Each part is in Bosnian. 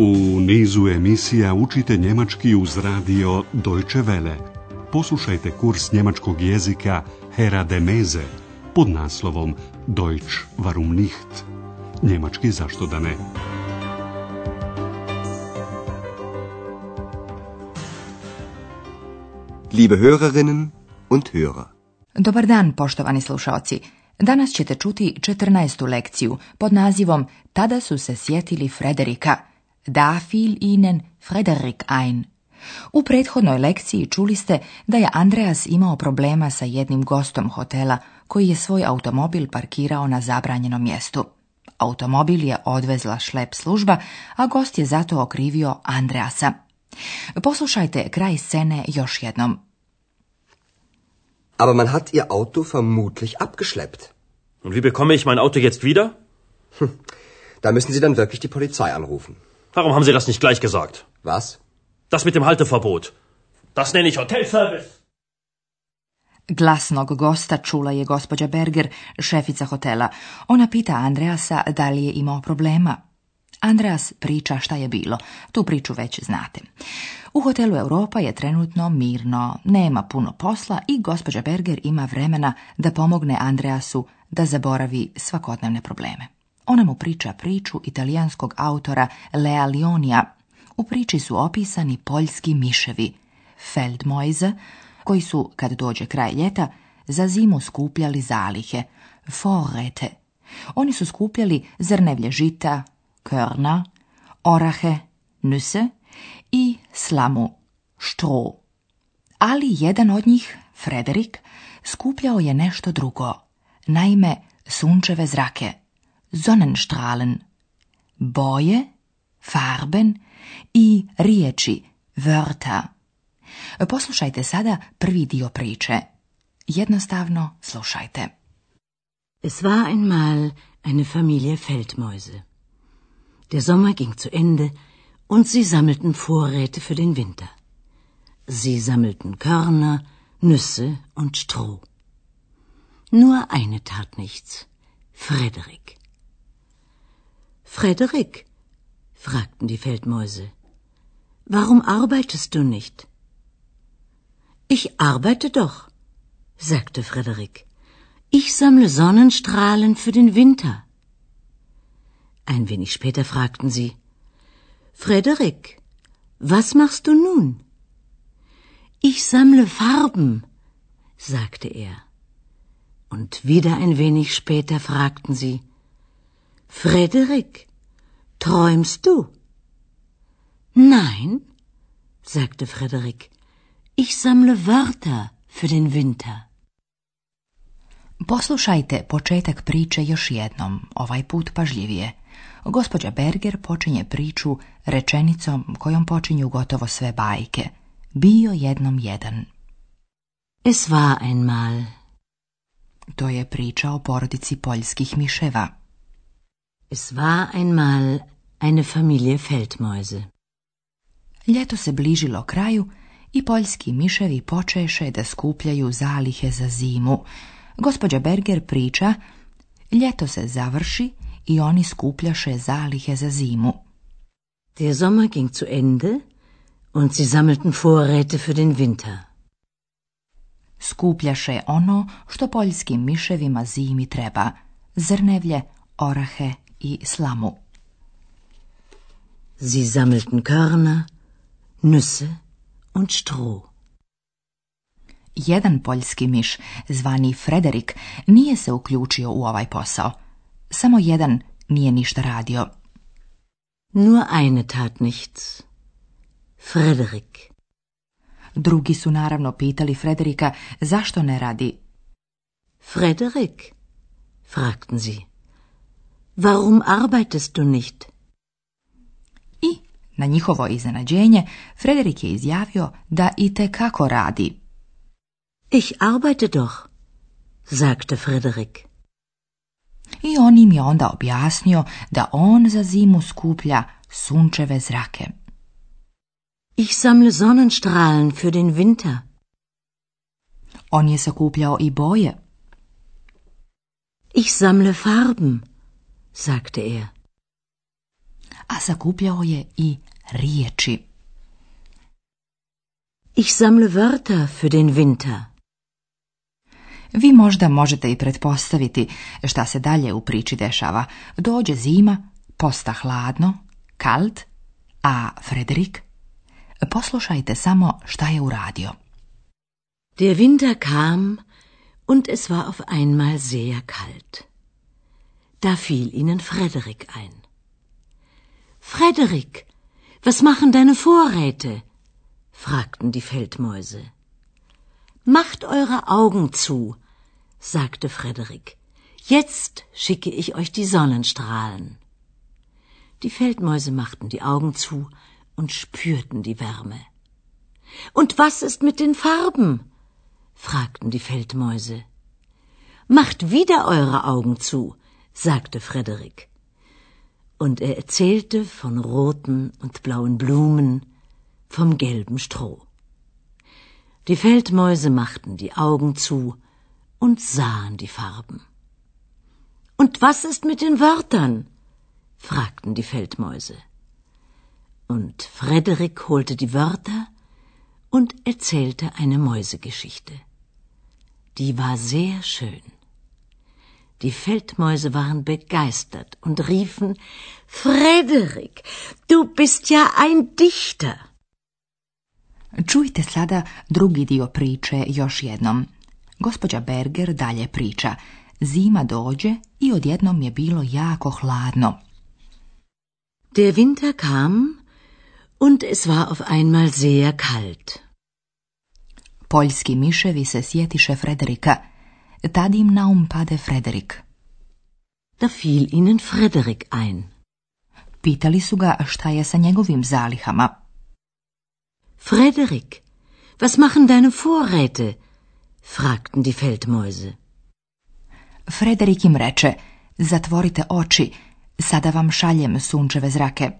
U nizu emisija učite njemački uz radio Deutsche Welle. Poslušajte kurs njemačkog jezika Hera de Meze pod naslovom Deutsch warum nicht? Njemački zašto da ne? Liebe Hörerinnen und Hörer. Dobar dan, poštovani slušaoci. Danas ćete čuti 14. lekciju pod nazivom Tada su se sjetili Frederika – da fiel ihnen Frederik ein. U prethodnoj lekciji čuli ste da je Andreas imao problema sa jednim gostom hotela koji je svoj automobil parkirao na zabranjenom mjestu. Automobil je odvezla šlep služba, a gost je zato okrivio Andreasa. Poslušajte kraj scene još jednom. Aber man hat ihr Auto vermutlich abgeschleppt. Und wie bekomme ich mein Auto jetzt wieder? Hm, da müssen Sie dann wirklich die Polizei anrufen. Warum haben Sie das nicht gleich gesagt? Was? Glasnog gosta čula je gospođa Berger, šefica hotela. Ona pita Andreasa da li je imao problema. Andreas priča šta je bilo. Tu priču već znate. U hotelu Europa je trenutno mirno, nema puno posla i gospođa Berger ima vremena da pomogne Andreasu da zaboravi svakodnevne probleme. Ona mu priča priču italijanskog autora Lea Lionija. U priči su opisani poljski miševi, Feldmoise, koji su, kad dođe kraj ljeta, za zimu skupljali zalihe, forete. Oni su skupljali zrnevlje žita, körna, orahe, nuse i slamu, štro. Ali jedan od njih, Frederik, skupljao je nešto drugo, naime sunčeve zrake – Sonnenstrahlen, boje, farben i riječi, Wörter. Poslušajte sada prvi dio priče. Jednostavno slušajte. Es war einmal eine Familie Feldmäuse. Der Sommer ging zu Ende und sie sammelten Vorräte für den Winter. Sie sammelten Körner, Nüsse und Stroh. Nur eine tat nichts. Frederik. Frederik, fragten die Feldmäuse, warum arbeitest du nicht? Ich arbeite doch, sagte Frederik. Ich sammle Sonnenstrahlen für den Winter. Ein wenig später fragten sie Frederik, was machst du nun? Ich sammle Farben, sagte er. Und wieder ein wenig später fragten sie Frederik, träumst du? Nein, sagte Frederik, ich sammle Wörter für den Winter. Poslušajte početak priče još jednom, ovaj put pažljivije. Gospođa Berger počinje priču rečenicom kojom počinju gotovo sve bajke. Bio jednom jedan. Es war einmal. To je priča o porodici poljskih miševa. Es war einmal eine Familie Feldmäuse. Ljeto se bližilo kraju i poljski miševi počeše da skupljaju zalihe za zimu. Gospođa Berger priča, ljeto se završi i oni skupljaše zalihe za zimu. Der Sommer ging zu Ende und sie sammelten Vorräte für den Winter. Skupljaše ono što poljskim miševima zimi treba, zrnevlje, orahe i slamu. Sie sammelten Körner, Nüsse und Stroh. Jedan poljski miš, zvani Frederik, nije se uključio u ovaj posao. Samo jedan nije ništa radio. Nur eine tat nichts. Frederik. Drugi su naravno pitali Frederika zašto ne radi. Frederik, fragten sie. Warum arbeitest du nicht? I, na njihovo iznenađenje, Frederik je izjavio da i te kako radi. Ich arbeite doch, sagte Frederik. I on im je onda objasnio da on za zimu skuplja sunčeve zrake. Ich sammle Sonnenstrahlen für den Winter. On je sakupljao i boje. Ich sammle Farben sagte er. A sakupljao je i riječi. Ich sammle Wörter für den Winter. Vi možda možete i pretpostaviti šta se dalje u priči dešava. Dođe zima, posta hladno, kalt, a Frederik? Poslušajte samo šta je uradio. Der Winter kam und es war auf einmal sehr kalt. Da fiel ihnen Frederik ein. Frederik, was machen deine Vorräte? fragten die Feldmäuse. Macht eure Augen zu, sagte Frederik. Jetzt schicke ich euch die Sonnenstrahlen. Die Feldmäuse machten die Augen zu und spürten die Wärme. Und was ist mit den Farben? fragten die Feldmäuse. Macht wieder eure Augen zu, sagte Frederik. Und er erzählte von roten und blauen Blumen, vom gelben Stroh. Die Feldmäuse machten die Augen zu und sahen die Farben. Und was ist mit den Wörtern? fragten die Feldmäuse. Und Frederik holte die Wörter und erzählte eine Mäusegeschichte. Die war sehr schön. Die Feldmäuse waren begeistert und riefen Frederik, du bist ja ein Dichter. Čujte sada drugi dio priče još jednom. Gospođa Berger dalje priča. Zima dođe i odjednom je bilo jako hladno. Der Winter kam und es war auf einmal sehr kalt. Poljski miševi se sjetiše Frederika – tad im naumpade Frederik. Da fiel ihnen Frederik ein. Pitali su ga šta je sa njegovim zalihama. Frederik, was machen deine Vorräte? fragten die Feldmäuse. Frederik im reče, zatvorite oči, sada vam šaljem sunčeve zrake.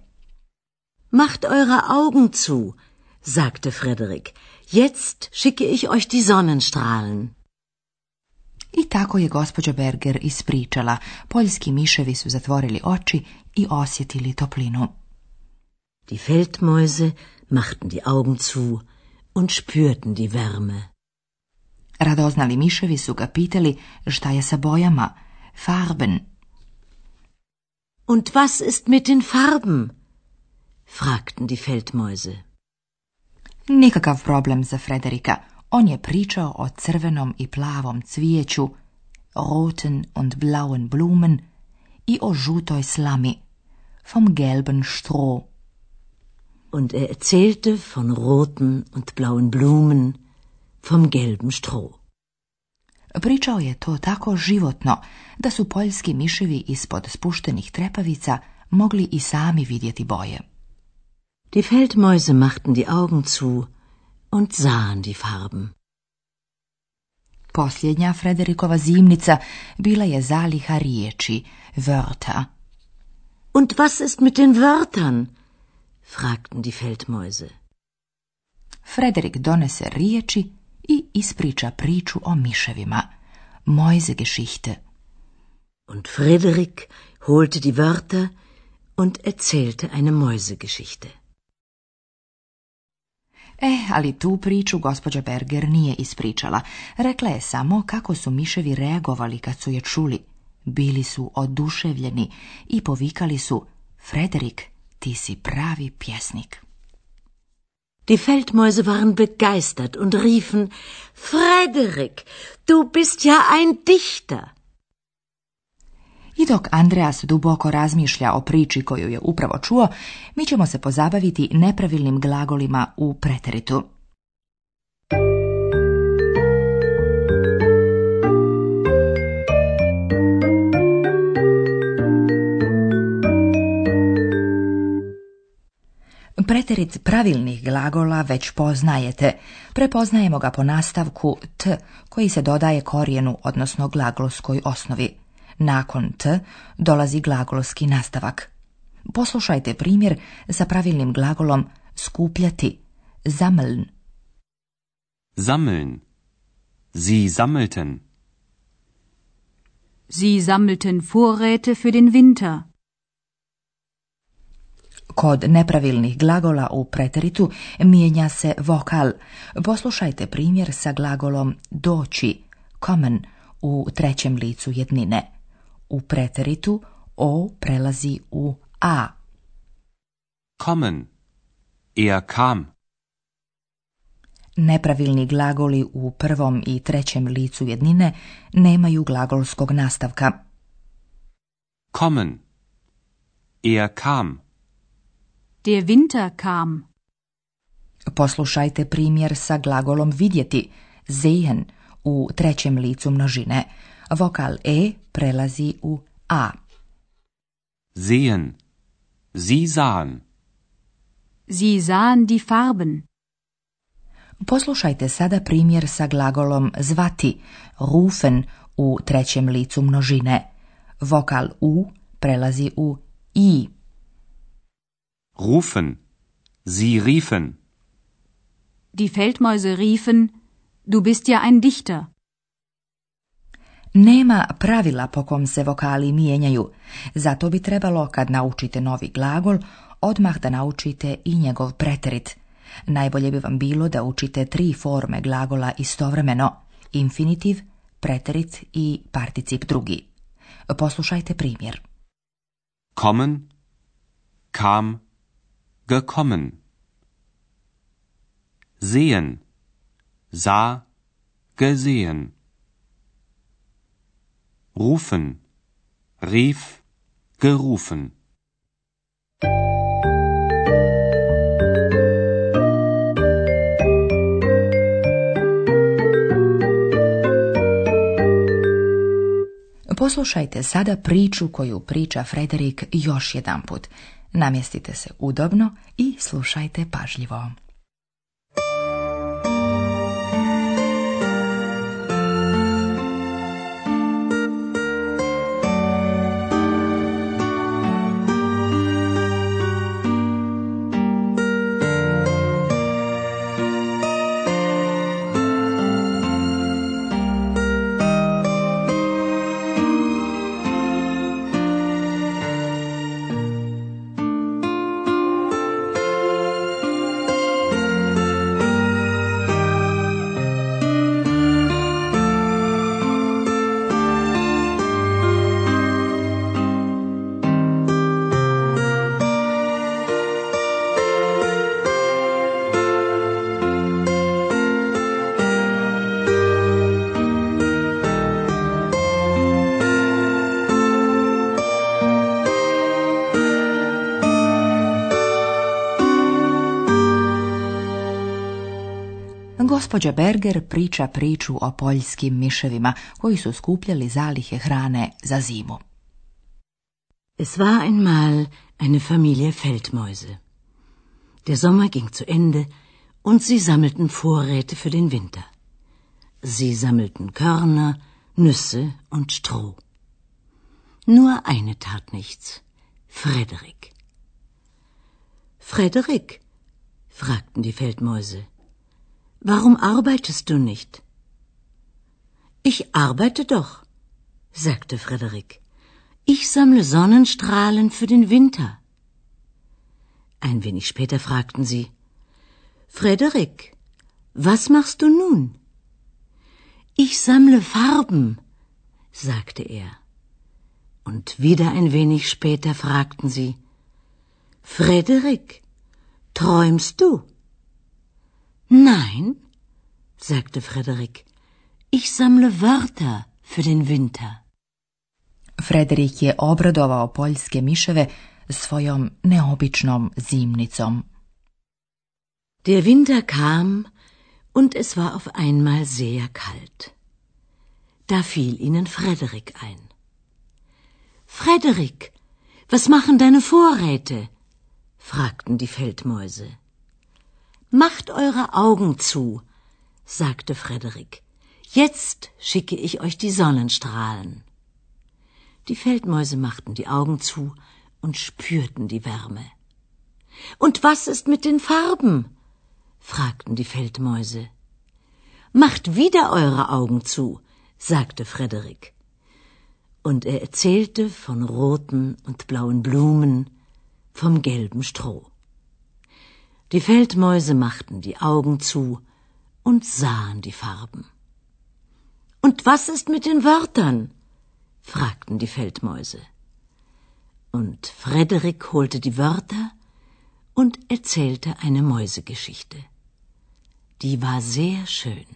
Macht eure Augen zu, sagte Frederik. Jetzt schicke ich euch die Sonnenstrahlen. I tako je gospođa Berger ispričala. Poljski miševi su zatvorili oči i osjetili toplinu. Die Feldmäuse machten die Augen zu und spürten die Wärme. Radoznali miševi su ga pitali šta je sa bojama, Farben. Und was ist mit den Farben? fragten die Feldmäuse. Nikakav problem za Frederika. On je pričao o crvenom i plavom cvijeću, roten und blauen Blumen i o žutoj slami, vom gelben Stroh. Und er erzählte von roten und blauen Blumen, vom gelben Stroh. Pričao je to tako životno da su poljski miševi ispod spuštenih trepavica mogli i sami vidjeti boje. Die Feldmäuse machten die Augen zu und sahen die Farben. Posljednja Frederikova zimnica bila je zaliha riječi, Wörter. Und was ist mit den Wörtern? fragten die Feldmäuse. Frederik donese riječi i ispriča priču o miševima, Mäusegeschichte. Und Frederik holte die Wörter und erzählte eine Mäusegeschichte. E, ali tu priču gospođa Berger nije ispričala. Rekla je samo kako su miševi reagovali kad su je čuli. Bili su oduševljeni i povikali su Frederik, ti si pravi pjesnik. Die Feldmäuse waren begeistert und riefen Frederik, du bist ja ein Dichter. I dok Andreas duboko razmišlja o priči koju je upravo čuo, mi ćemo se pozabaviti nepravilnim glagolima u preteritu. Preterit pravilnih glagola već poznajete. Prepoznajemo ga po nastavku t koji se dodaje korijenu, odnosno glagolskoj osnovi. Nakon t dolazi glagolski nastavak. Poslušajte primjer sa pravilnim glagolom skupljati, sammeln. Sammeln. Sie sammelten. Sie sammelten Vorräte für den Winter. Kod nepravilnih glagola u preteritu mijenja se vokal. Poslušajte primjer sa glagolom doći, kommen, u trećem licu jednine. U preteritu O prelazi u A. Kommen. Er kam. Nepravilni glagoli u prvom i trećem licu jednine nemaju glagolskog nastavka. Kommen. Er kam. Der Winter kam. Poslušajte primjer sa glagolom vidjeti, sehen, u trećem licu množine. Vokal E prelazi u A. Sehen. Sie sahen. Sie sahen die Farben. Poslušajte sada primjer sa glagolom zvati, rufen, u trećem licu množine. Vokal U prelazi u I. Rufen. Sie riefen. Die Feldmäuse riefen, Du bist ja ein Dichter. Nema pravila po kom se vokali mijenjaju, zato bi trebalo kad naučite novi glagol, odmah da naučite i njegov preterit. Najbolje bi vam bilo da učite tri forme glagola istovremeno, infinitiv, preterit i particip drugi. Poslušajte primjer. Kommen, kam, gekommen. Sehen, za gesehen. Rufen, rief, gerufen. Poslušajte sada priču koju priča Frederik još jedanput. Namjestite se udobno i slušajte pažljivo. Gospođa Berger priča priču o poljskim miševima koji su skupljali zalihe hrane za zimu. Es war einmal eine Familie Feldmäuse. Der Sommer ging zu Ende und sie sammelten Vorräte für den Winter. Sie sammelten Körner, Nüsse und Stroh. Nur eine tat nichts. Frederik. Frederik? fragten die Feldmäuse. Warum arbeitest du nicht? Ich arbeite doch, sagte Frederik. Ich sammle Sonnenstrahlen für den Winter. Ein wenig später fragten sie Frederik, was machst du nun? Ich sammle Farben, sagte er. Und wieder ein wenig später fragten sie Frederik, träumst du? Nein, sagte Frederik, ich sammle Wörter für den Winter. Frederik je obradovao poljske miševe svojom neobičnom zimnicom. Der Winter kam und es war auf einmal sehr kalt. Da fiel ihnen Frederik ein. Frederik, was machen deine Vorräte? fragten die Feldmäuse. Macht eure Augen zu, sagte Frederik. Jetzt schicke ich euch die Sonnenstrahlen. Die Feldmäuse machten die Augen zu und spürten die Wärme. Und was ist mit den Farben? fragten die Feldmäuse. Macht wieder eure Augen zu, sagte Frederik. Und er erzählte von roten und blauen Blumen, vom gelben Stroh. Die Feldmäuse machten die Augen zu und sahen die Farben. Und was ist mit den Wörtern? fragten die Feldmäuse. Und Frederik holte die Wörter und erzählte eine Mäusegeschichte. Die war sehr schön.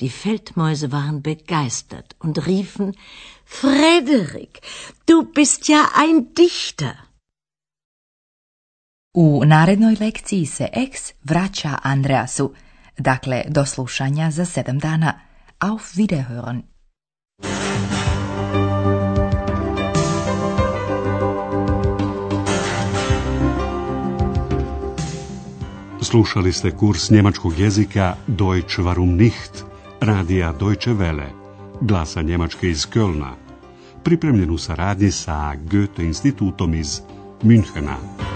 Die Feldmäuse waren begeistert und riefen Frederik, du bist ja ein Dichter. U narednoj lekciji se Eks vraća Andreasu, dakle do slušanja za sedam dana. Auf Wiederhören! Slušali ste kurs njemačkog jezika Deutsch warum nicht, radija Deutsche Welle, glasa Njemačke iz Kölna, pripremljen u saradnji sa Goethe institutom iz Münchena.